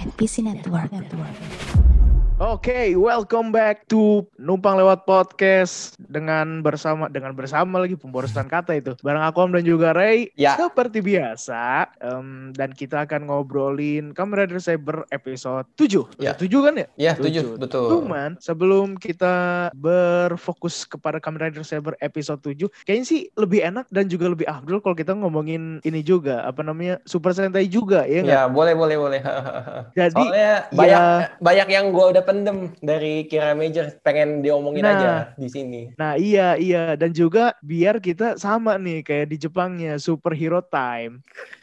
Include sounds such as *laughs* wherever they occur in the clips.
and PC Network. Network. Oke, okay, welcome back to Numpang Lewat Podcast dengan bersama dengan bersama lagi pemborosan kata itu. Bareng aku Om dan juga Ray. Ya. Seperti biasa, um, dan kita akan ngobrolin Kamen Rider Saber episode 7. Ya. 7 kan ya? Ya, 7, betul. Cuman sebelum kita berfokus kepada Kamen Rider Saber episode 7, kayaknya sih lebih enak dan juga lebih afdol kalau kita ngomongin ini juga, apa namanya? Super Sentai juga, ya nggak? Ya, boleh, boleh, boleh. *laughs* Jadi, Soalnya ya- banyak banyak yang gue udah pendem dari Kira Major pengen diomongin Nah. aja di sini. Nah iya iya dan juga biar kita sama nih kayak di Jepangnya superhero time. *laughs*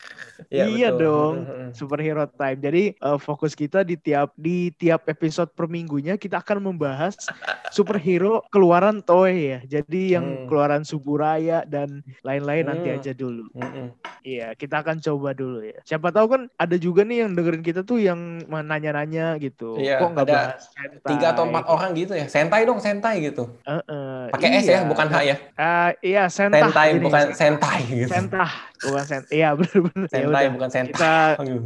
Ya, iya betul. dong *laughs* superhero time. Jadi eh, fokus kita di tiap di tiap episode per minggunya kita akan membahas *laughs* superhero keluaran Toei ya. Jadi yang Hmm. keluaran Suburaya dan lain-lain nanti Hmm. aja dulu. Mm-mm. Iya, kita akan coba dulu ya. Siapa tahu kan ada juga nih yang dengerin kita tuh yang nanya-nanya gitu. Iya, Kok nggak ada tiga atau empat orang gitu ya. Sentai dong, sentai gitu. Uh, uh, Pakai iya. S ya, iya. bukan H ya. Uh, iya, sentai. Sentai bukan sentai gitu. Sentah, bukan iya, *laughs* ya sentai. Iya, benar-benar. Sentai ya, bukan sentai. Kita,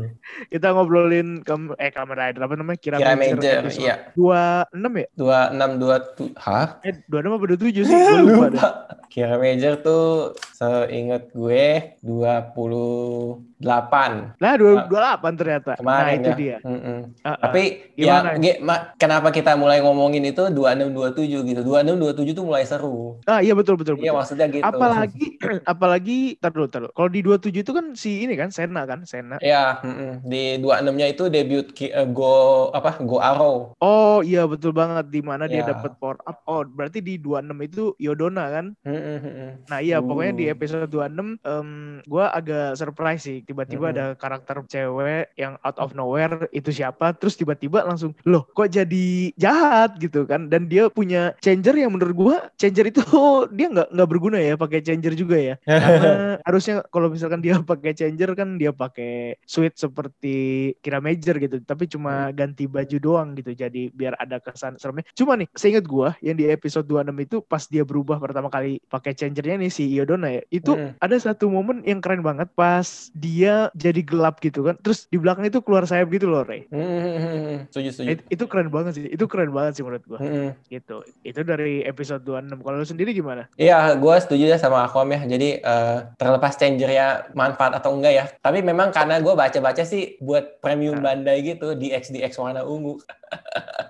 *laughs* kita ngobrolin ke, eh kamera Rider apa namanya? Kira Kira Major, iya. 26 ya? 26, 27. Hah? Eh, 26 apa 27 sih? Lupa. *laughs* lupa. Kira Major tuh seingat gue dua. 40 dua dua delapan ternyata nah kemarin itu ya. dia Mm-mm. Ah, ah. Tapi Gimana? ya ge- ma- kenapa kita mulai ngomongin itu 2627 gitu. 2627 tuh mulai seru. ah iya betul betul, Iya maksudnya gitu. apalagi *clears throat* apalagi tar dulu. kalau di dua tujuh itu kan si ini kan Sena kan Sena Ya, mm-mm. di 26-nya itu debut eh, Go apa? Go Arrow. oh iya betul banget di mana dia Iya. dapat power up oh berarti di dua enam itu Yodona kan Mm-mm, mm-mm. Nah iya pokoknya di Uh. episode 26 em gue agak surprise sih tiba-tiba Mhm. ada karakter cewek yang out of nowhere itu siapa terus tiba-tiba langsung loh kok jadi jahat? gitu kan. Dan dia punya changer yang menurut gue changer itu *laughs* dia nggak nggak berguna ya pakai changer juga ya. *laughs* Karena harusnya kalau misalkan dia *laughs* pakai changer kan dia pakai suit seperti kira major gitu tapi cuma ganti baju doang gitu jadi biar ada kesan seremnya. Cuma nih seingat gue yang di episode 26 itu pas dia berubah pertama kali pakai changernya nih si Iodona ya itu Mm. ada satu momen yang keren banget pas dia jadi gelap gitu kan terus di belakang itu keluar sayap gitu loh Ray Mm-mm. Setuju, setuju. It- itu keren banget sih itu keren banget sih menurut gua Mm-mm. gitu itu dari episode 26 kalau lu sendiri gimana Iya, gue setuju ya sama Akom ya. Jadi eh, terlepas changernya manfaat atau enggak ya. Tapi memang karena gue baca-baca sih buat premium Nah. Bandai gitu di XDX warna ungu.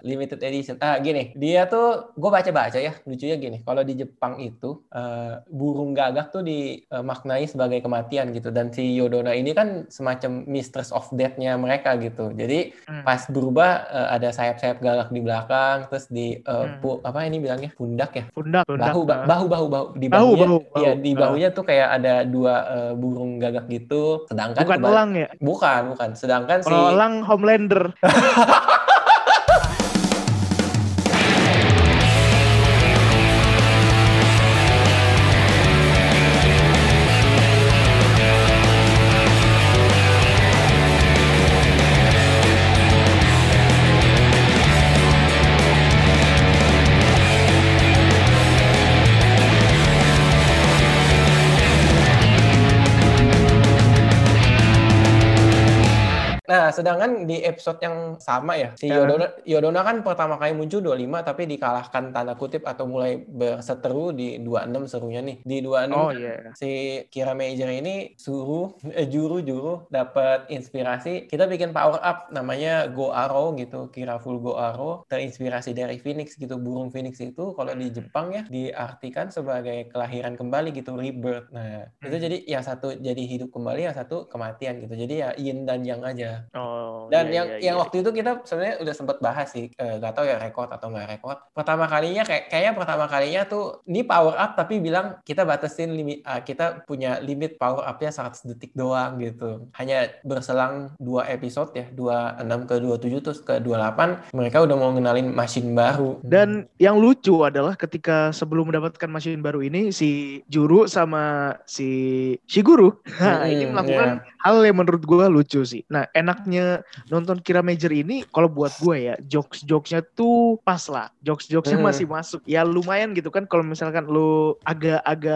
Limited edition. Ah gini, dia tuh gue baca-baca ya. Lucunya gini, kalau di Jepang itu eh, burung gagak tuh dimaknai sebagai kematian gitu. Dan si Yodona ini kan semacam mistress of death-nya mereka gitu. Jadi Hmm. pas berubah eh, ada sayap-sayap gagak di belakang, terus di eh, Hmm. pu- apa ini bilangnya pundak ya? pundak pundak bahu ba- bahu bahu bahu di Bahu, bahunya bahu, bahu. di Ah. bahunya tuh kayak ada dua eh, burung gagak gitu sedangkan bukan elang ya bukan bukan sedangkan si kalau elang Homelander *laughs* sedangkan di episode yang sama ya si Ya. Yodona Yodona kan pertama kali muncul 25 tapi dikalahkan tanda kutip atau mulai berseteru di 26 serunya nih. Di 26 oh iya. si Kira Major ini suruh eh, juru juru dapat inspirasi. Kita bikin power up namanya Go Arrow gitu Kira full Go Arrow. Terinspirasi dari Phoenix gitu burung Phoenix itu kalau di Jepang ya diartikan sebagai kelahiran kembali gitu rebirth. Nah itu Hmm. jadi yang satu jadi hidup kembali yang satu kematian gitu. Jadi ya yin dan yang aja. Oh dan iya, yang iya, yang iya. waktu itu kita sebenarnya udah sempat bahas sih, eh, gak tahu ya rekod atau nggak rekod. Pertama kalinya kayak kayaknya pertama kalinya tuh ini power up tapi bilang kita batasin limit, ah, kita punya limit power upnya 100 detik doang gitu. Hanya berselang dua episode ya, 26 ke 27 terus ke 28 mereka udah mau ngenalin mesin baru. Dan yang lucu adalah ketika sebelum mendapatkan mesin baru ini si Juru sama si Shiguru *laughs* nah, ini Mm-mm, melakukan hal yang menurut gua lucu sih. Nah enaknya nonton Kira Major ini kalau buat gue ya jokes-jokesnya tuh pas lah jokes-jokesnya Hmm. masih masuk ya lumayan gitu kan kalau misalkan lu agak-agak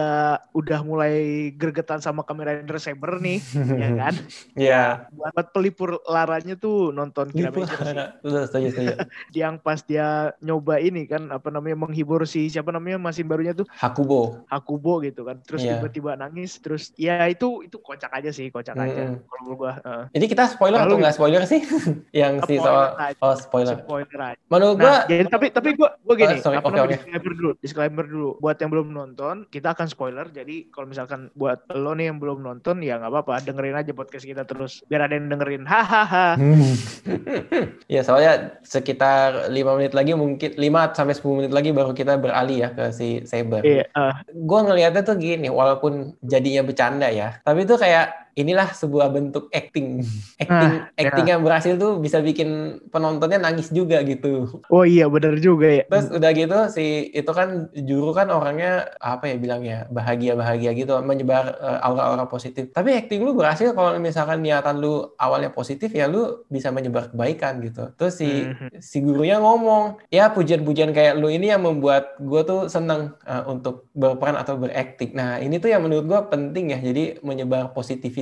udah mulai gregetan sama Kamen Rider Saber nih ya *laughs* kan Iya. buat, buat pelipur laranya tuh nonton Kira. Major sih Betul, setuju, setuju. *laughs* yang pas dia nyoba ini kan apa namanya menghibur si siapa namanya mesin barunya tuh Hakubo. Hakubo gitu kan terus Iya. tiba-tiba nangis terus ya itu itu kocak aja sih kocak aja Mm-mm. kalau gua Heeh. Ini kita spoiler Lalu- atau nggak spoiler sih? *laughs* yang si Spoiler soal aja. oh spoiler. spoiler aja Menurut Nah, gua jadi tapi tapi gua gua gini, Oh, sorry, apa namanya oke. disclaimer dulu, disclaimer dulu. Buat yang belum nonton, kita akan spoiler. Jadi kalau misalkan buat lo nih yang belum nonton ya nggak apa-apa, dengerin aja podcast kita terus biar ada yang dengerin. Hahaha. *laughs* ya soalnya sekitar lima menit lagi mungkin 5 sampai 10 menit lagi baru kita beralih ya ke si Saber. Iya, eh, Gue ngelihatnya tuh gini, walaupun jadinya bercanda ya, tapi itu kayak inilah sebuah bentuk acting. *laughs* Acting Nah, acting yang berhasil tuh bisa bikin penontonnya nangis juga gitu. oh iya bener juga ya. Terus udah gitu si itu kan juru kan orangnya apa ya bilangnya bahagia-bahagia gitu menyebar eh, aura-aura positif. Tapi acting lu berhasil kalau misalkan niatan lu awalnya positif ya lu bisa menyebar kebaikan gitu. Terus si Mhm. si gurunya ngomong, ya pujian-pujian kayak lu ini yang membuat gue tuh seneng eh, untuk berperan atau berakting. Nah ini tuh yang menurut gue penting ya. Jadi menyebar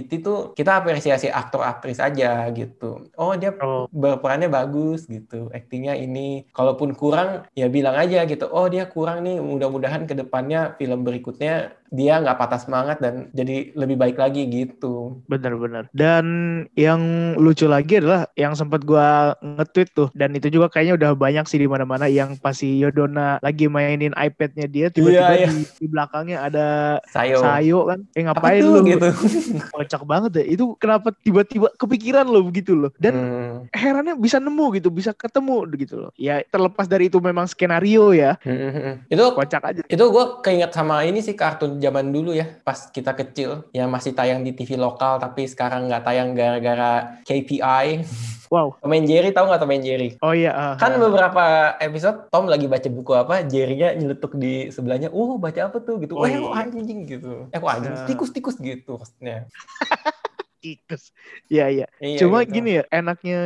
positivity tuh kita apresiasi aktor-aktris aja gitu. Oh dia Oh, berperannya bagus gitu, aktingnya ini. Kalaupun kurang, ya bilang aja gitu. Oh dia kurang nih. Mudah-mudahan ke depannya film berikutnya dia nggak patah semangat dan jadi lebih baik lagi gitu. bener-bener. Dan yang lucu lagi adalah yang sempat gua nge-tweet tuh dan itu juga kayaknya udah banyak sih di mana-mana yang pas si Yodona lagi mainin iPad-nya dia tiba-tiba Iya, iya. di, di belakangnya ada Sayo. Sayo kan. Eh Apa ngapain lu? gitu? *laughs* kocak banget ya itu kenapa tiba-tiba kepikiran lo begitu loh dan Hmm. herannya bisa nemu gitu bisa ketemu gitu loh ya terlepas dari itu memang skenario ya Hmm, hmm, hmm. Itu kocak aja itu gue keinget sama ini sih kartun zaman dulu ya pas kita kecil yang masih tayang di TV lokal tapi sekarang nggak tayang gara-gara KPI. *laughs* wow Tom and Jerry tahu nggak Tom and Jerry? oh iya ah, Kan ah. beberapa episode Tom lagi baca buku apa, Jerry-nya nyeletuk di sebelahnya, "Oh, baca apa tuh?" gitu. Oh, "Oh, iya. anjing gitu." Eh, kok anjing? Tikus-tikus gitu maksudnya. *laughs* tikus *laughs* ya iya Iya, Cuma gitu. gini ya, enaknya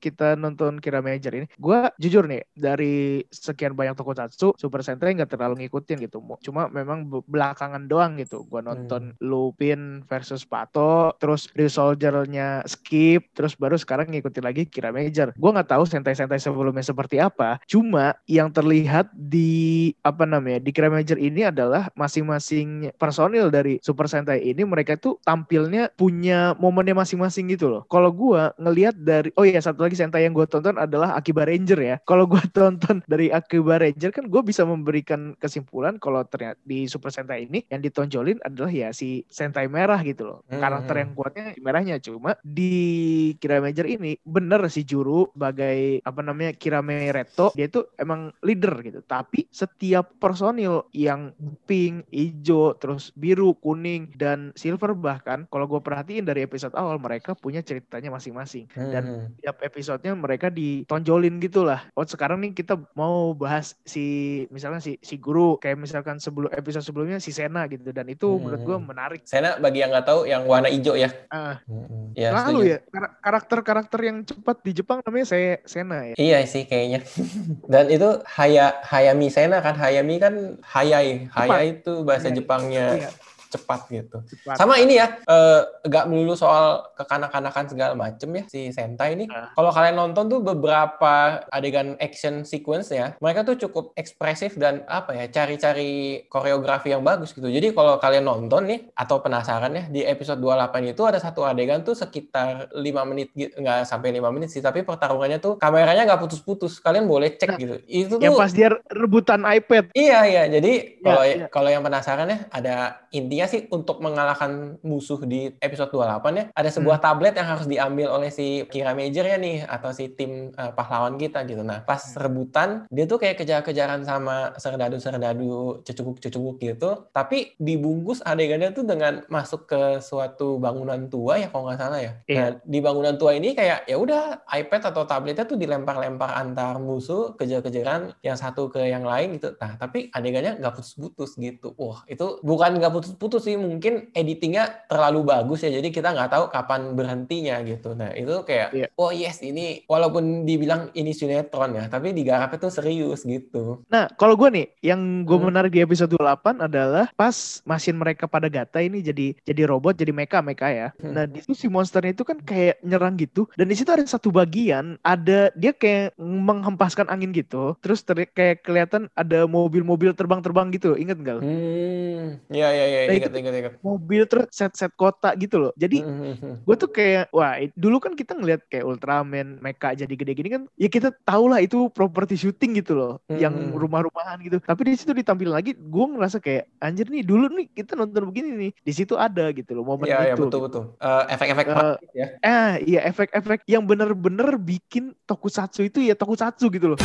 kita nonton Kira Major ini. Gua jujur nih, dari sekian banyak tokusatsu, Super Sentai nggak terlalu ngikutin gitu. Cuma memang be- belakangan doang gitu. Gua nonton Lupin versus Pato, terus Resoldier-nya Skip, terus baru sekarang ngikutin lagi Kira Major. Gua nggak tahu Sentai-Sentai sebelumnya seperti apa. Cuma yang terlihat di apa namanya di Kira Major ini adalah masing-masing personil dari Super Sentai ini mereka tuh tampilnya punya momennya masing-masing gitu loh. Kalau gua ngelihat dari oh iya satu lagi Sentai yang gue tonton adalah Akiba Ranger ya. Kalau gua *laughs* tonton dari Akiba Ranger kan gue bisa memberikan kesimpulan kalau ternyata di Super Sentai ini yang ditonjolin adalah ya si Sentai merah gitu loh. Hmm, Karakter hmm. yang kuatnya merahnya cuma di Kira Major ini bener si Juru sebagai apa namanya Kirame Reto dia itu emang leader gitu. Tapi setiap personil yang pink, hijau, terus biru, kuning dan silver bahkan kalau gue perhatiin dari episode awal mereka punya ceritanya masing-masing dan Hmm. tiap episodenya mereka ditonjolin gitu lah. Oh sekarang nih kita mau bahas si misalnya si si guru kayak misalkan sebelum episode sebelumnya si Sena gitu dan itu Hmm. menurut gue menarik. Sena bagi yang nggak tahu yang warna hijau ya. Ah, Ya, lalu setuju. ya kar- karakter-karakter yang cepat di Jepang namanya saya Sena ya. Iya sih kayaknya. *laughs* Dan itu Haya Hayami Sena kan Hayami kan Hayai. Hayai itu bahasa Hayai. Jepangnya Iya, cepat gitu. cepat. Sama ini ya, eh, nggak melulu soal kekanak-kanakan segala macem ya si Sentai ini. Ah. Kalau kalian nonton tuh beberapa adegan action sequence ya, mereka tuh cukup ekspresif dan apa ya, cari-cari koreografi yang bagus gitu. Jadi kalau kalian nonton nih atau penasaran ya di episode 28 itu ada satu adegan tuh sekitar 5 menit nggak sampai 5 menit sih, tapi pertarungannya tuh kameranya nggak putus-putus. Kalian boleh cek Nah, gitu. Itu Yang tuh pas dia rebutan iPad. Iya iya, jadi Iya, kalau iya. kalau yang penasaran ya ada intinya sih untuk mengalahkan musuh di episode 28 ya ada sebuah Hmm. tablet yang harus diambil oleh si Kira Major ya nih atau si tim eh, pahlawan kita gitu. Nah pas Hmm. rebutan dia tuh kayak kejar-kejaran sama serdadu-serdadu cecuguk-cecuguk gitu, tapi dibungkus adegannya tuh dengan masuk ke suatu bangunan tua ya kalau nggak salah ya. Iya. Nah di bangunan tua ini kayak ya udah iPad atau tabletnya tuh dilempar-lempar antar musuh kejar-kejaran yang satu ke yang lain gitu. Nah tapi adegannya nggak putus-putus gitu. Wah itu bukan nggak putus-putus putus sih mungkin editingnya terlalu bagus ya jadi kita nggak tahu kapan berhentinya gitu nah itu kayak Iya. oh yes ini walaupun dibilang ini sinetron ya tapi digarapnya tuh serius gitu Nah, kalau gue nih, yang gue Hmm. menarik di episode 8 adalah pas mesin mereka pada gata ini jadi jadi robot, jadi mecha mecha ya. Hmm. Nah, di situ si monsternya itu kan kayak nyerang gitu, dan di situ ada satu bagian ada dia kayak menghempaskan angin gitu, terus ter- kayak kelihatan ada mobil-mobil terbang-terbang gitu, inget nggak? hmm ya ya ya Nah, ingat ingat ingat Mobil terus set-set kota gitu loh. Jadi Hmm, hmm, hmm. gue tuh kayak wah dulu kan kita ngeliat kayak Ultraman, mecha jadi gede gini kan ya kita tahu lah itu properti syuting gitu loh yang Hmm. rumah-rumahan gitu tapi di situ ditampil lagi gue ngerasa kayak anjir nih dulu nih kita nonton begini nih di situ ada gitu loh momen iya, itu betul betul. Eh, efek-efek praktis ya. eh iya efek-efek yang bener-bener bikin tokusatsu itu ya tokusatsu gitu loh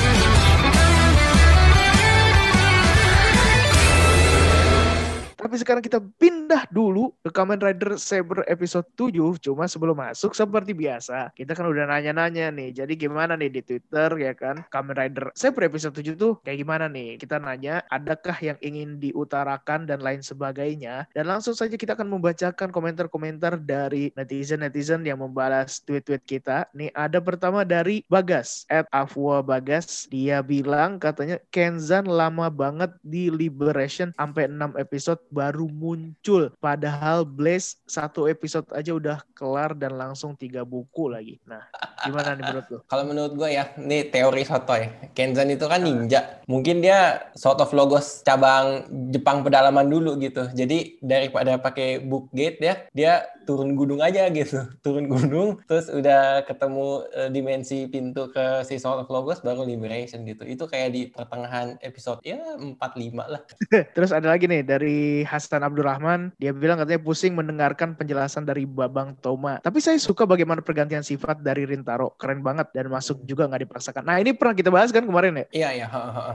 Tapi sekarang kita pindah dulu ke Kamen Rider Saber episode 7. Cuma sebelum masuk seperti biasa, kita kan udah nanya-nanya nih. Jadi gimana nih di Twitter ya kan? Kamen Rider Saber episode 7 tuh kayak gimana nih? Kita nanya, adakah yang ingin diutarakan dan lain sebagainya? Dan langsung saja kita akan membacakan komentar-komentar dari netizen-netizen yang membalas tweet-tweet kita. Nih ada pertama dari Bagas, at Afwa Bagas. Dia bilang katanya Kenzan lama banget di Liberation sampai 6 episode baru muncul. Padahal Blaze satu episode aja udah kelar dan langsung tiga buku lagi. Nah, gimana nih menurut lo? *laughs* Kalau menurut gue ya, ini teori sotoy. Kenzan itu kan ninja. Mungkin dia sort of logos cabang Jepang pedalaman dulu gitu. Jadi daripada pakai book gate ya, dia turun gunung aja gitu. *laughs* Turun gunung, terus udah ketemu eh, dimensi pintu ke si sort of logos baru liberation gitu. Itu kayak di pertengahan episode ya 4-5 lah. *laughs* Terus ada lagi nih dari Hasan Abdurrahman, dia bilang katanya pusing mendengarkan penjelasan dari Babang Toma. Tapi saya suka bagaimana pergantian sifat dari Rintaro, keren banget dan masuk juga nggak dipaksakan. Nah ini pernah kita bahas kan kemarin ya? Iya, iya.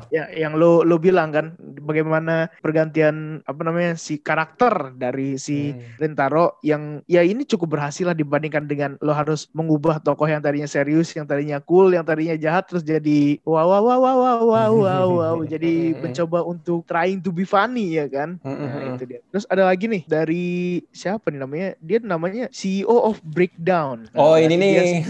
Ya, yang lo lo bilang kan bagaimana pergantian apa namanya si karakter dari si Hmm. Rintaro yang ya ini cukup berhasil lah dibandingkan dengan lo harus mengubah tokoh yang tadinya serius, yang tadinya cool, yang tadinya jahat terus jadi wow wow wow wow wow wow wow, wow. *laughs* jadi mencoba untuk trying to be funny ya kan. Nah, itu dia. Terus ada lagi nih dari siapa nih namanya? Dia namanya CEO of Breakdown. Nah, Oh, ini nih.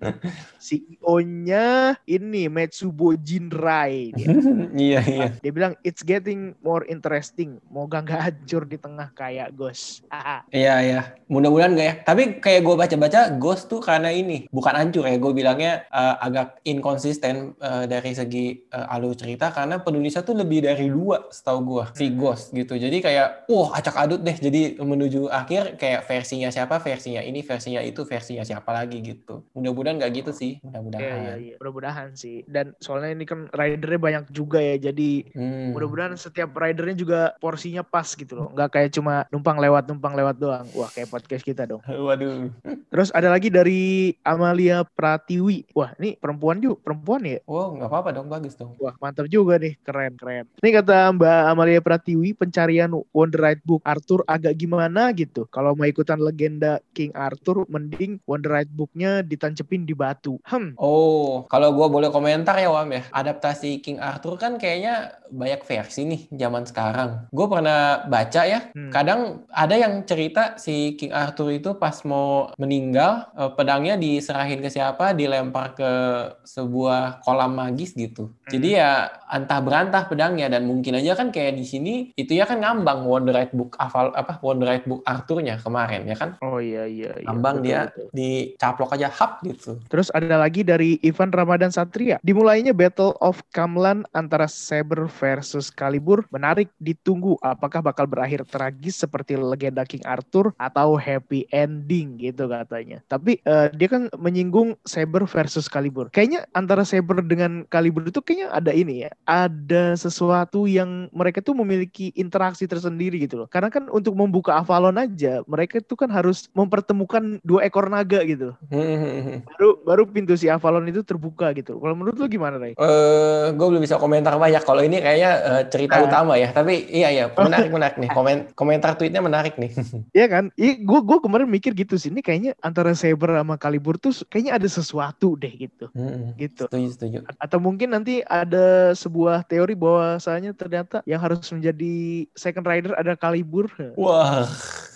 *laughs* CEO-nya ini Metsubo Jinrai dia. *laughs* Iya, iya. Dia bilang it's getting more interesting. Moga nggak hancur di tengah kayak Ghost. Iya iya, mudah-mudahan nggak ya. Tapi kayak gue baca-baca, Ghost tuh karena ini bukan hancur ya. Gue bilangnya eh, agak inkonsisten eh, dari segi eh, alur cerita karena penulisnya tuh lebih dari dua, setahu gue si Ghost gitu. Jadi kayak, wah acak adut deh. Jadi menuju akhir kayak versinya siapa, versinya ini, versinya itu, versinya siapa lagi gitu. Mudah-mudahan nggak gitu sih, Iya mudah-mudahan. iya. Mudah-mudahan sih. Dan soalnya ini kan ridernya banyak juga ya. Jadi Hmm. mudah-mudahan setiap ridernya juga porsinya pas gitu loh. Nggak kayak cuma numpang lewat numpang lewat doang. Wah kayak podcast kita dong. *laughs* Waduh. Terus ada lagi dari Amalia Pratiwi. Wah ini perempuan juga, perempuan ya. Wow, nggak apa-apa dong, bagus dong. Wah mantap juga nih, keren keren. Ini kata Mbak Amalia Pratiwi, pencarian Wonderite Book Arthur agak gimana gitu. Kalau mau ikutan legenda King Arthur, mending Wonderite Booknya ditancepin di batu. Hmm, Oh, kalau gue boleh komentar ya Wam ya, adaptasi King Arthur kan kayaknya banyak versi nih zaman sekarang. Gue pernah baca ya, Hmm. kadang ada yang cerita si King Arthur itu pas mau meninggal, eh, pedangnya diserahin ke siapa, dilempar ke sebuah kolam magis gitu. Jadi ya antah berantah pedangnya dan mungkin aja kan kayak di sini itu ya kan ngambang Wonderite Book Aval apa Wonderite Book Arthurnya kemarin ya kan. Oh iya iya. iya. Ngambang Betul, dia betul. dicaplok aja hap gitu. Terus ada lagi dari Ivan Ramadan Satria. Dimulainya Battle of Kamlan antara Saber versus Kalibur menarik ditunggu apakah bakal berakhir tragis seperti legenda King Arthur atau happy ending gitu katanya. Tapi eh, dia kan menyinggung Saber versus Kalibur. Kayaknya antara Saber dengan Kalibur itu kayaknya ada ini ya. Ada sesuatu yang mereka tuh memiliki interaksi tersendiri gitu loh. Karena kan untuk membuka Avalon aja mereka itu kan harus mempertemukan dua ekor naga gitu baru baru pintu si Avalon itu terbuka gitu. Kalau menurut lu gimana, Ray? Eh, gue belum bisa komentar banyak. Kalau ini kayaknya eh, cerita Nah. utama ya. Tapi iya iya menarik *laughs* menarik nih. Komen komentar tweetnya menarik nih. *laughs* Iya kan? Iya, gue gue kemarin mikir gitu sih. Ini kayaknya antara Saber sama Kalibur tuh kayaknya ada sesuatu deh gitu. Mm-mm. Gitu. Setuju, setuju. Atau mungkin nanti ada sebuah teori bahwasanya ternyata yang harus menjadi second rider ada Kalibur. Wah.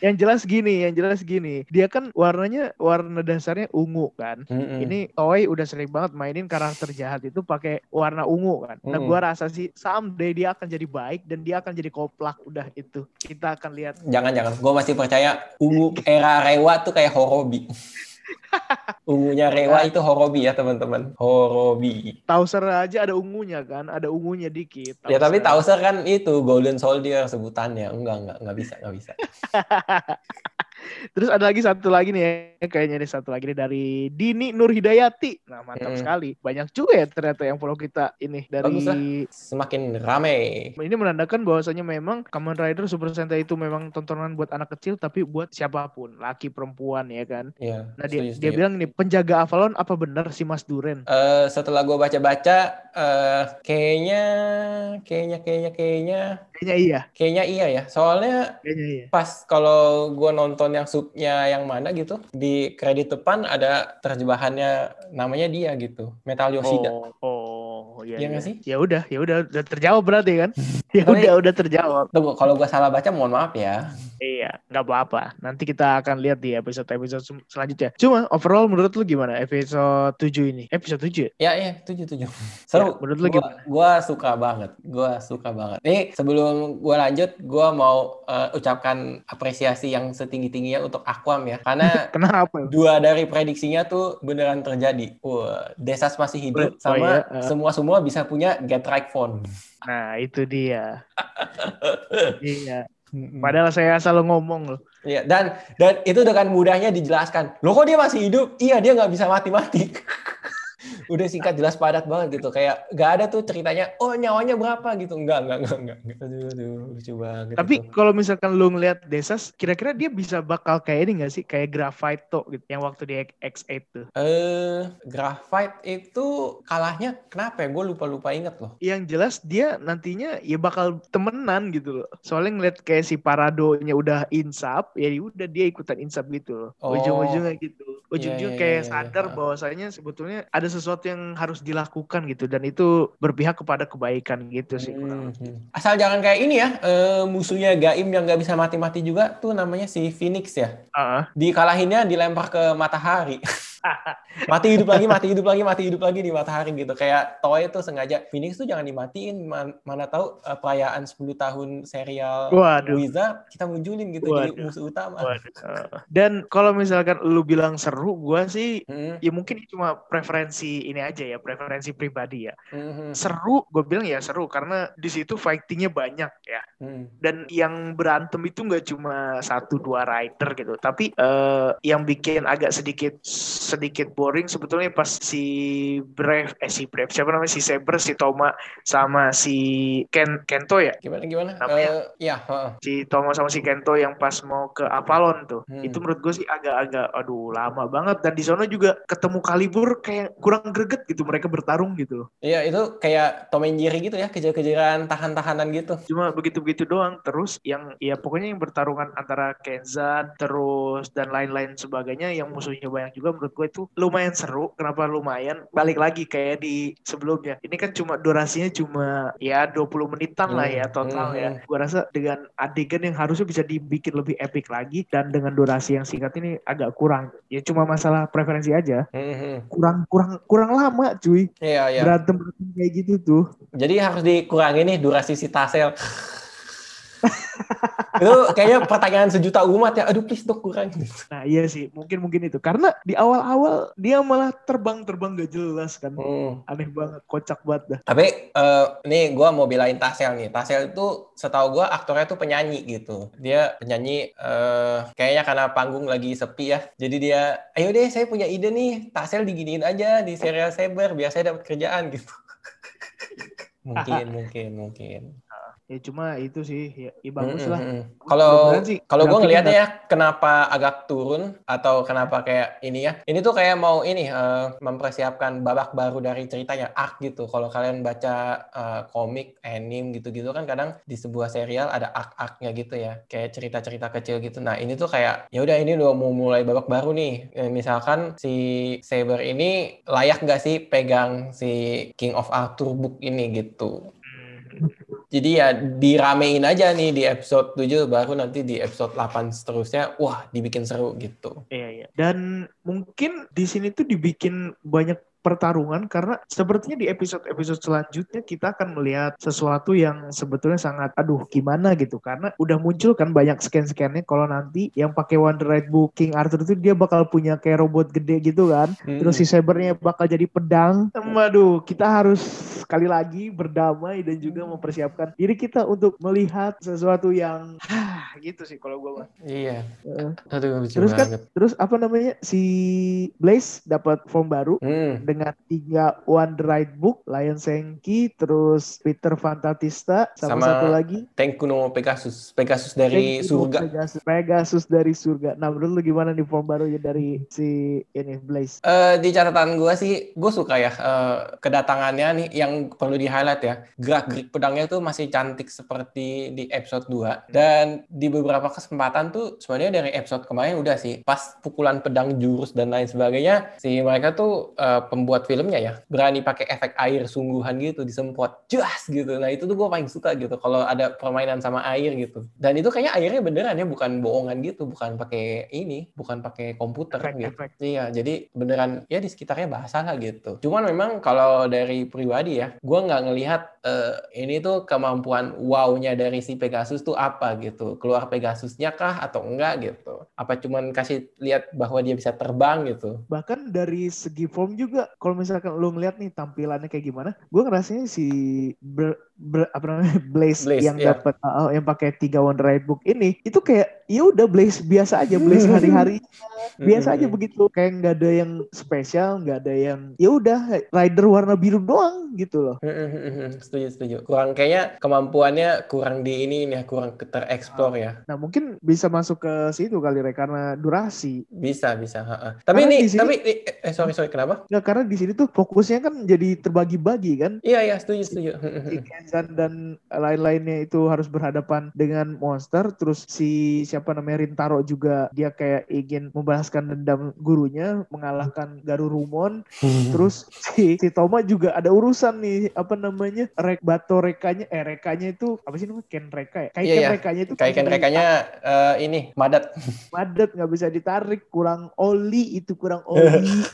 Yang jelas gini, yang jelas gini. Dia kan warnanya warna dasarnya ungu kan. Mm-mm. Ini Toei udah sering banget mainin karakter jahat itu pakai warna ungu kan. Nah, Mm-mm. gua rasa sih someday dia akan jadi baik dan dia akan jadi koplak udah itu. Kita akan lihat. Jangan jangan, gue masih percaya ungu era Rewa tuh kayak Horobi. *laughs* Ungunya Rewa itu Horobi ya teman-teman. Horobi. Tauser aja ada ungunya kan, ada ungunya dikit. Ya tapi Tauser. Tauser kan itu Golden Soldier sebutannya. Enggak enggak enggak bisa enggak bisa. *laughs* Terus ada lagi satu lagi nih ya, kayaknya nih satu lagi nih dari Dini Nur Hidayati. Nah, mantap Mm. sekali. Banyak juga ya ternyata yang follow kita ini dari Bagus lah. Semakin rame. ini menandakan bahwasanya memang Kamen Rider Super Sentai itu memang tontonan buat anak kecil tapi buat siapa pun, laki perempuan ya kan. Iya. Nah dia, setuju, dia setuju. bilang ini penjaga Avalon apa benar si Mas Duren? Eh, setelah gue baca-baca, eh, kayaknya, kayaknya, kayaknya, kayaknya, Kayaknya iya, kayaknya iya ya. Soalnya kayaknya iya. pas kalau gue nonton yang subnya yang mana gitu, di kredit depan ada terjemahannya namanya dia gitu, Metal Yoshida. Oh, oh, iya, Iya nggak iya. sih? Ya udah, ya udah, udah terjawab berarti kan? *laughs* ya Tapi- udah, udah terjawab. Tunggu, kalau gue salah baca mohon maaf ya. Iya, nggak apa-apa. Nanti kita akan lihat di episode-episode selanjutnya. Cuma overall menurut lu gimana episode 7 ini? Episode 7 ya? Ya, ya, tujuh tujuh. Seru. Ya, menurut lu gua, gimana? gua suka banget. Gua suka banget. Nih, sebelum gua lanjut, gua mau eh, ucapkan apresiasi yang setinggi-tingginya untuk Aquam ya. Karena *laughs* Kenapa? dua dari prediksinya tuh beneran terjadi. Wah, Desas masih hidup Oh, sama iya, eh. Semua-semua bisa punya get right phone. Nah, itu dia. *laughs* iya. Padahal saya selalu ngomong loh. Iya, dan dan itu dengan mudahnya dijelaskan. Loh kok dia masih hidup? Iya, dia nggak bisa mati-mati. *laughs* Udah singkat jelas padat banget gitu. Kayak nggak ada tuh ceritanya, oh nyawanya berapa gitu. Enggak, enggak, enggak, enggak. enggak. Aduh, aduh, lucu banget. Tapi itu. kalau misalkan lu ngeliat Desas, kira-kira dia bisa bakal kayak ini gak sih? Kayak Graphite gitu. Yang waktu di X8 tuh. Eh, Graphite itu kalahnya kenapa ya? Gue lupa-lupa inget loh. Yang jelas dia nantinya ya bakal temenan gitu loh. Soalnya ngeliat kayak si Paradonya udah insap, ya udah dia ikutan insap gitu loh. Oh. Ujung-ujungnya gitu. Ujung-ujung Iya, iya, kayak iya, iya. sadar bahwasanya sebetulnya ada sesuatu yang harus dilakukan gitu. Dan itu berpihak kepada kebaikan gitu sih. lebih. Hmm. Asal jangan kayak ini ya, eh, musuhnya Gaim yang nggak bisa mati-mati juga tuh namanya si Phoenix ya. Ah, Dikalahinnya dilempar ke matahari. *laughs* *laughs* mati hidup lagi, mati hidup lagi, mati hidup lagi di matahari gitu. Kayak Toei tuh sengaja Phoenix tuh jangan dimatiin. Man- mana tahu eh, perayaan 10 tahun serial Waduh. Wiza kita munculin gitu jadi Waduh. musuh utama. Waduh. Uh, Dan kalau misalkan lu bilang seru, gua sih Hmm, ya mungkin cuma preferensi ini aja ya, preferensi pribadi ya. hmm, Seru, gue bilang ya seru karena di situ fightingnya banyak ya. hmm. Dan yang berantem itu nggak cuma satu dua rider gitu, tapi eh, yang bikin agak sedikit sedikit boring sebetulnya pas si Brave, eh si Brave siapa namanya si Saber, si Toma sama si Ken Kento ya. Gimana gimana? Namanya? Eh, ya, heeh. si Tomo sama si Kento yang pas mau ke Avalon tuh Hmm. itu menurut gue sih agak-agak aduh lama banget dan di sana juga ketemu Kalibur kayak kurang greget gitu mereka bertarung gitu loh Iya, itu kayak Tom and Jerry gitu ya, kejar-kejaran tahan-tahanan gitu. cuma begitu-begitu doang terus yang ya pokoknya yang bertarungan antara Kenzan terus dan lain-lain sebagainya yang musuhnya banyak juga menurut gue itu lumayan seru kenapa lumayan balik lagi kayak di sebelumnya ini kan cuma durasinya cuma ya 20 menitan lah ya Hmm, total hmm, ya hmm. gue rasa dengan adegan yang harusnya bisa dibikin lebih epic lagi dan dengan durasi yang singkat ini agak kurang ya cuma masalah preferensi aja Hmm, hmm. kurang kurang kurang lama cuy Iya, iya. berantem berantem kayak gitu tuh Jadi harus dikurangi nih durasi si Tasel. Itu kayaknya pertanyaan sejuta umat ya. Aduh please dok kurangin. nah iya sih mungkin mungkin itu karena di awal-awal dia malah terbang-terbang gak jelas kan Hmm. aneh banget kocak banget dah Tapi eh, nih gue mau belain Tasel nih. Tasel itu setahu gue aktornya tuh penyanyi gitu. Dia penyanyi eh, kayaknya karena panggung lagi sepi ya. Jadi dia, ayo deh saya punya ide nih. Tasel diginiin aja di serial Saber biar saya dapat kerjaan gitu. *laughs* mungkin, mungkin, mungkin. Ya cuma itu sih ya, ya bagus lah. Kalau kalau gue ngelihatnya ya kenapa agak turun atau kenapa kayak ini ya. Ini tuh kayak mau ini eh, mempersiapkan babak baru dari ceritanya arc gitu. Kalau kalian baca eh, komik, anime gitu-gitu kan kadang di sebuah serial ada arc-arcnya gitu ya. Kayak cerita-cerita kecil gitu. Nah, ini tuh kayak ya udah ini udah mau mulai babak baru nih. Eh, misalkan si Saber ini layak nggak sih pegang si King of Arthur book ini gitu. Jadi ya diramein aja nih di episode 7 baru nanti di episode 8 seterusnya wah dibikin seru gitu. Iya iya. Dan mungkin di sini tuh dibikin banyak pertarungan karena sepertinya di episode-episode selanjutnya kita akan melihat sesuatu yang sebetulnya sangat aduh gimana gitu karena udah muncul kan banyak scan-scannya kalau nanti yang pakai Wonder Right Book King Arthur itu dia bakal punya kayak robot gede gitu kan Hmm. terus si Sabernya bakal jadi pedang waduh kita harus sekali lagi berdamai dan juga mempersiapkan diri kita untuk melihat sesuatu yang gitu sih kalau gue Iya. Aduh Terus kan banget. terus apa namanya si Blaze dapat form baru Hmm. Dengan tiga One Right Book, Lion Senki, terus Peter Fantatista, sama, Sama satu lagi Tenku no Pegasus. Pegasus dari Senki surga. Pegasus, Pegasus dari surga. Nah menurut lu gimana nih form barunya dari si ini Blaze? Eh, di catatan gue sih, gue suka ya eh, kedatangannya nih yang perlu di highlight ya. Gerak-gerik pedangnya tuh masih cantik seperti di episode 2. Dan di beberapa kesempatan tuh sebenarnya dari episode kemarin udah sih. Pas pukulan pedang jurus dan lain sebagainya, si mereka tuh eh, pembuat filmnya ya berani pakai efek air sungguhan gitu disemprot jas gitu. Nah itu tuh gue paling suka gitu kalau ada permainan sama air gitu. Dan itu kayaknya airnya beneran ya, bukan bohongan gitu, bukan pakai ini, bukan pakai komputer gitu. Efek-efek. Iya, jadi beneran ya di sekitarnya bahasa lah gitu. Cuman memang kalau dari pribadi ya, gue nggak ngelihat eh, ini tuh kemampuan wow-nya dari si Pegasus tuh apa gitu. Keluar Pegasusnya kah atau enggak gitu. Apa cuman kasih lihat bahwa dia bisa terbang gitu. Bahkan dari segi form juga, kalau misalkan lu ngeliat nih tampilannya kayak gimana, gue ngerasanya si Ber- Ber- apa namanya *laughs* Blaze, Blaze, yang iya. dapat uh, yang pakai tiga Wonder Right Book ini, itu kayak ya udah Blaze biasa aja, Blaze *laughs* hari-hari biasa aja Mm-mm. begitu kayak nggak ada yang spesial nggak ada yang ya udah rider warna biru doang gitu loh Mm-mm. Setuju setuju. Kurang kayaknya kemampuannya kurang di ini nih, kurang tereksplor ya. nah mungkin bisa masuk ke situ kali Rek karena durasi Bisa bisa. ha-ha. Tapi Karena ini sini- tapi eh sorry sorry kenapa? nggak karena di sini tuh fokusnya kan jadi terbagi-bagi kan Iya iya setuju setuju. Kenzan dan lain-lainnya itu harus berhadapan dengan monster terus si siapa namanya Rintaro juga dia kayak ingin membalaskan dendam gurunya mengalahkan Garurumon terus si si Toma juga ada urusan nih apa namanya rek bato rekanya eh rekanya itu apa sih namanya? Ken reka ya? Kayak iya. rekanya itu Kayak kan rekanya eh, ini madat. Padat nggak bisa ditarik kurang oli itu kurang *laughs* oli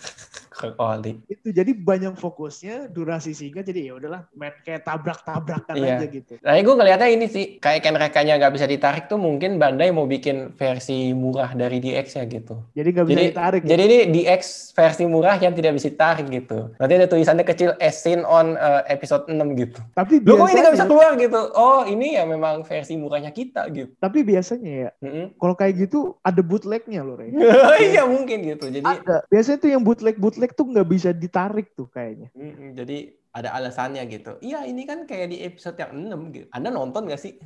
Oli. itu jadi banyak fokusnya durasi singkat jadi ya udahlah main kayak tabrak-tabrakan Iya. aja gitu Nah, gue ngelihatnya ini sih, kayak kan rekanya nggak bisa ditarik tuh mungkin Bandai mau bikin versi murah dari DX ya gitu. jadi nggak bisa Jadi, ditarik jadi ini DX versi murah yang tidak bisa ditarik gitu. Nanti ada tulisannya kecil as seen on uh, episode 6 gitu. tapi Loh kok ini nggak bisa keluar gitu? Oh ini ya memang versi murahnya kita gitu. tapi biasanya ya Mm-mm. kalau kayak gitu ada bootlegnya loh Rey *laughs* Iya mungkin gitu. Jadi ada biasanya tuh yang bootleg bootleg tuh nggak bisa ditarik tuh kayaknya mm-mm, jadi ada alasannya gitu. Iya ini kan kayak di episode yang 6 gitu. Anda nonton gak sih? *laughs*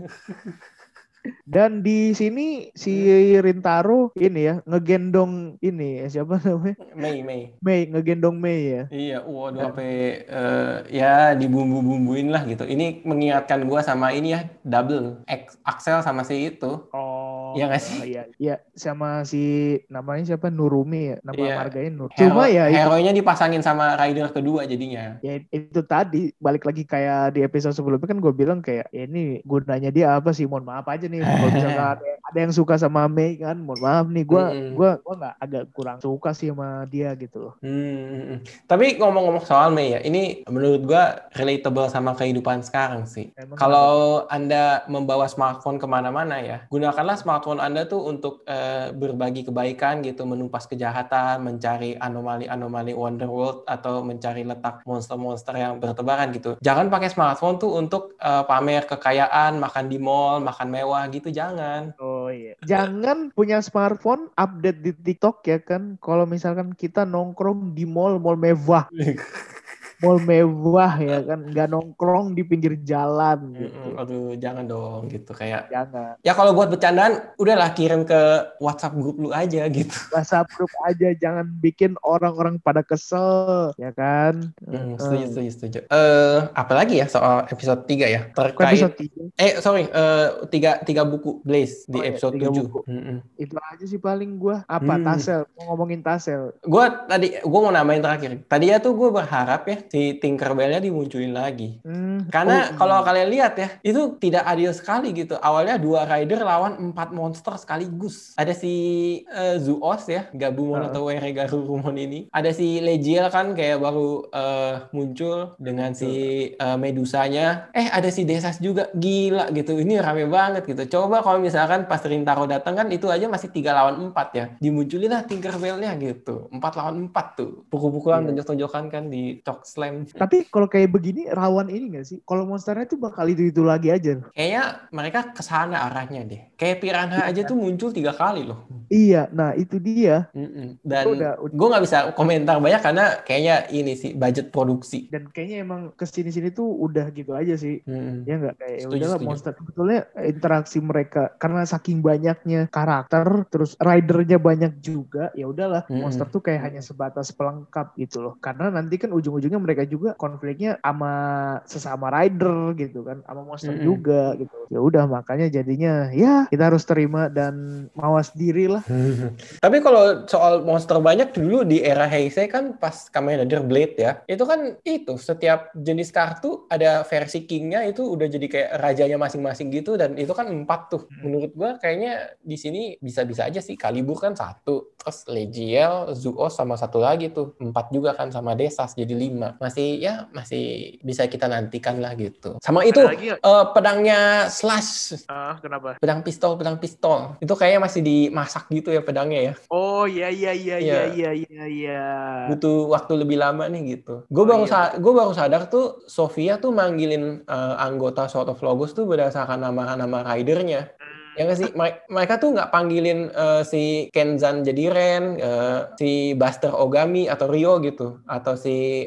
dan di sini si Rintaro ini ya ngegendong ini ya, siapa namanya Mei Mei. Mei ngegendong Mei ya Iya, waduh sampai eh, ya dibumbu-bumbuin lah gitu. Ini mengingatkan gua sama ini ya, double X- Axel sama si itu. oh Iya nggak sih? iya iya sama si namanya siapa Nurumi ya nama Iya. marganya Nur Hero, cuma ya itu- hero-nya dipasangin sama rider kedua jadinya. ya itu tadi balik lagi kayak di episode sebelumnya kan gue bilang kayak ya ini gunanya dia apa sih mohon maaf aja nih kalau misalkan *laughs* ada, ada yang suka sama Mei kan mohon maaf nih gue Mm-mm. gua gua nggak agak kurang suka sih sama dia gitu loh Hmm, hmm, hmm. Tapi ngomong-ngomong soal Mei ya, ini menurut gua relatable sama kehidupan sekarang sih. Kalau Anda membawa smartphone ke mana-mana ya, gunakanlah smartphone Anda tuh untuk eh, berbagi kebaikan gitu, menumpas kejahatan, mencari anomali-anomali Wonderworld atau mencari letak monster-monster yang bertebaran gitu. Jangan pakai smartphone tuh untuk eh, pamer kekayaan, makan di mall, makan mewah gitu, jangan. Oh iya. Jangan punya smartphone update di TikTok ya kan. Kalau misalkan kita nongkrong di mall mall mewah. *laughs* mall mewah ya kan, nggak nongkrong di pinggir jalan gitu. Aduh jangan dong gitu kayak Jangan. ya kalau buat bercandaan udahlah kirim ke WhatsApp grup lu aja gitu. WhatsApp grup aja, jangan bikin orang-orang pada kesel, ya kan? Hmm, Eh, setuju, setuju, setuju. Eh, apalagi ya soal episode 3 ya? Terkait episode tiga? eh sorry, eh, tiga, tiga buku Blaze di Oh, iya, episode tiga 7. buku. Mm-mm. itu aja sih paling gua apa Hmm. Tasel mau ngomongin Tasel Gue tadi gue mau nambahin terakhir. Tadi ya tuh gue berharap ya si Tinkerbell-nya dimunculin lagi. Hmm, Karena oh, kalau iya. kalian lihat ya, itu tidak adil sekali gitu. Awalnya dua rider lawan empat monster sekaligus. Ada si eh, Zuos ya, Gabumon Heeh. atau Were Garurumon ini. Ada si Legiel kan kayak baru eh, muncul dengan si eh, Medusanya. Eh ada si Desas juga, gila gitu. Ini rame banget gitu. Coba kalau misalkan pas Rintaro datang kan itu aja masih tiga lawan empat ya. Dimunculin lah Tinkerbell-nya gitu. Empat lawan empat tuh. Pukul-pukulan, Iya. tonjok-tonjokan kan di Chalk Slam. tapi kalau kayak begini rawan ini gak sih kalau monsternya tuh bakal itu itu lagi aja Kayaknya mereka ke sana arahnya deh. Kayak Piranha aja tuh muncul tiga kali loh. iya nah itu dia Mm-mm. Dan gue nggak bisa komentar banyak karena kayaknya ini sih budget produksi. dan kayaknya emang ke sini sini tuh udah gitu aja sih Mm-mm. ya nggak kayak ya Setuju, udahlah setuju. monster sebetulnya interaksi mereka karena saking banyaknya karakter terus ridernya banyak juga ya udahlah Mm-mm. monster tuh kayak hanya sebatas pelengkap gitu loh karena nanti kan ujung-ujungnya mereka juga konfliknya sama sesama rider gitu kan sama monster Mm-mm. juga gitu ya udah makanya jadinya ya kita harus terima dan mawas diri lah *laughs* Tapi kalau soal monster banyak dulu di era Heisei kan pas Kamen Rider Blade ya, itu kan itu setiap jenis kartu ada versi kingnya itu udah jadi kayak rajanya masing-masing gitu dan itu kan empat tuh. Menurut gua kayaknya di sini bisa-bisa aja sih. Kalibur kan satu, terus Legiel, Zuos sama satu lagi tuh empat juga kan sama Desas jadi lima. Masih ya masih bisa kita nantikan lah gitu. Sama itu lagi eh, pedangnya Slash. Ah kenapa? Pedang pistol pedang pistol. Itu kayaknya masih dimasak gitu ya pedangnya ya. Oh iya iya iya Iya. iya. iya iya iya. Butuh waktu lebih lama nih gitu. Gue Oh, baru iya. gue baru sadar tuh Sofia tuh manggilin eh, anggota Sword of Logos tuh berdasarkan nama-nama ridernya ya nggak sih? Mereka tuh nggak panggilin eh, si Kenzan jadi Ren eh, si Buster Ogami atau Rio gitu atau si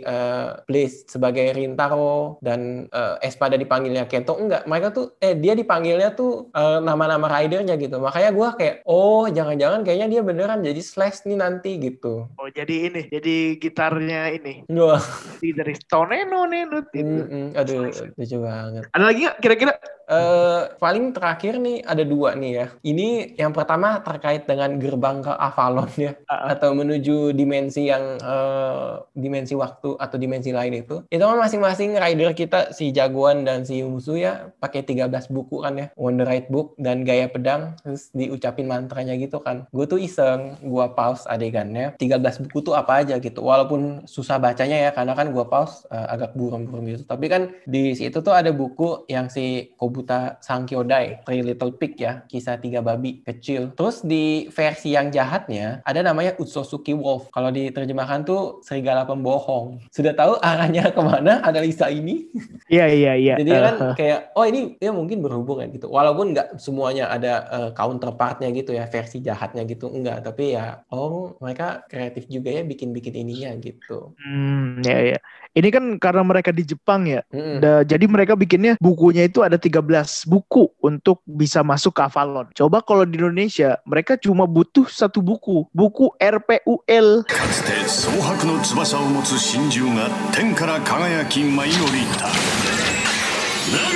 Blaze sebagai Rintaro dan eh, Espada dipanggilnya Kento. Enggak mereka tuh eh dia dipanggilnya tuh eh, nama-nama ridernya gitu. Makanya gua kayak oh jangan-jangan kayaknya dia beneran jadi Slash nih nanti gitu. Oh jadi ini jadi gitarnya ini. Wah, dari Toneno Nenut gitu. Mm-mm. aduh, lucu banget. ada lagi nggak kira-kira? Eh, paling terakhir nih ada dua nih ya. Ini yang pertama terkait dengan gerbang ke Avalon ya, atau menuju dimensi yang eh, dimensi waktu atau dimensi lain itu. Itu kan masing-masing rider kita si jagoan dan si musuh ya pakai 13 buku kan ya, Wonder Right Book dan gaya pedang terus diucapin mantranya gitu kan. Gue tuh iseng, gue pause adegannya. 13 buku tuh apa aja gitu. Walaupun susah bacanya ya karena kan gue pause eh, agak buram-buram gitu. Tapi kan di situ tuh ada buku yang si Kobuta Sankyodai, Three Little Pig ya, kisah tiga babi kecil. Terus di versi yang jahatnya ada namanya Utsosuki Wolf. Kalau diterjemahkan tuh serigala pembohong. Sudah tahu arahnya ke mana analisa ini? *laughs* iya iya iya Jadi kan Eh, kayak oh ini ya mungkin berhubungan gitu. Walaupun nggak semuanya ada eh, counterpartnya gitu ya, versi jahatnya gitu enggak, tapi ya oh mereka kreatif juga ya bikin-bikin ininya gitu. hmm ya ya ini kan karena mereka di Jepang ya Mm-mm. Da- jadi mereka bikinnya bukunya itu ada 13 buku untuk bisa masuk ke Avalon. Coba kalau di Indonesia mereka cuma butuh satu buku, buku RPUL. かつて蒼白の翼を持つ真珠が天から輝き舞い降りた流れ抜刀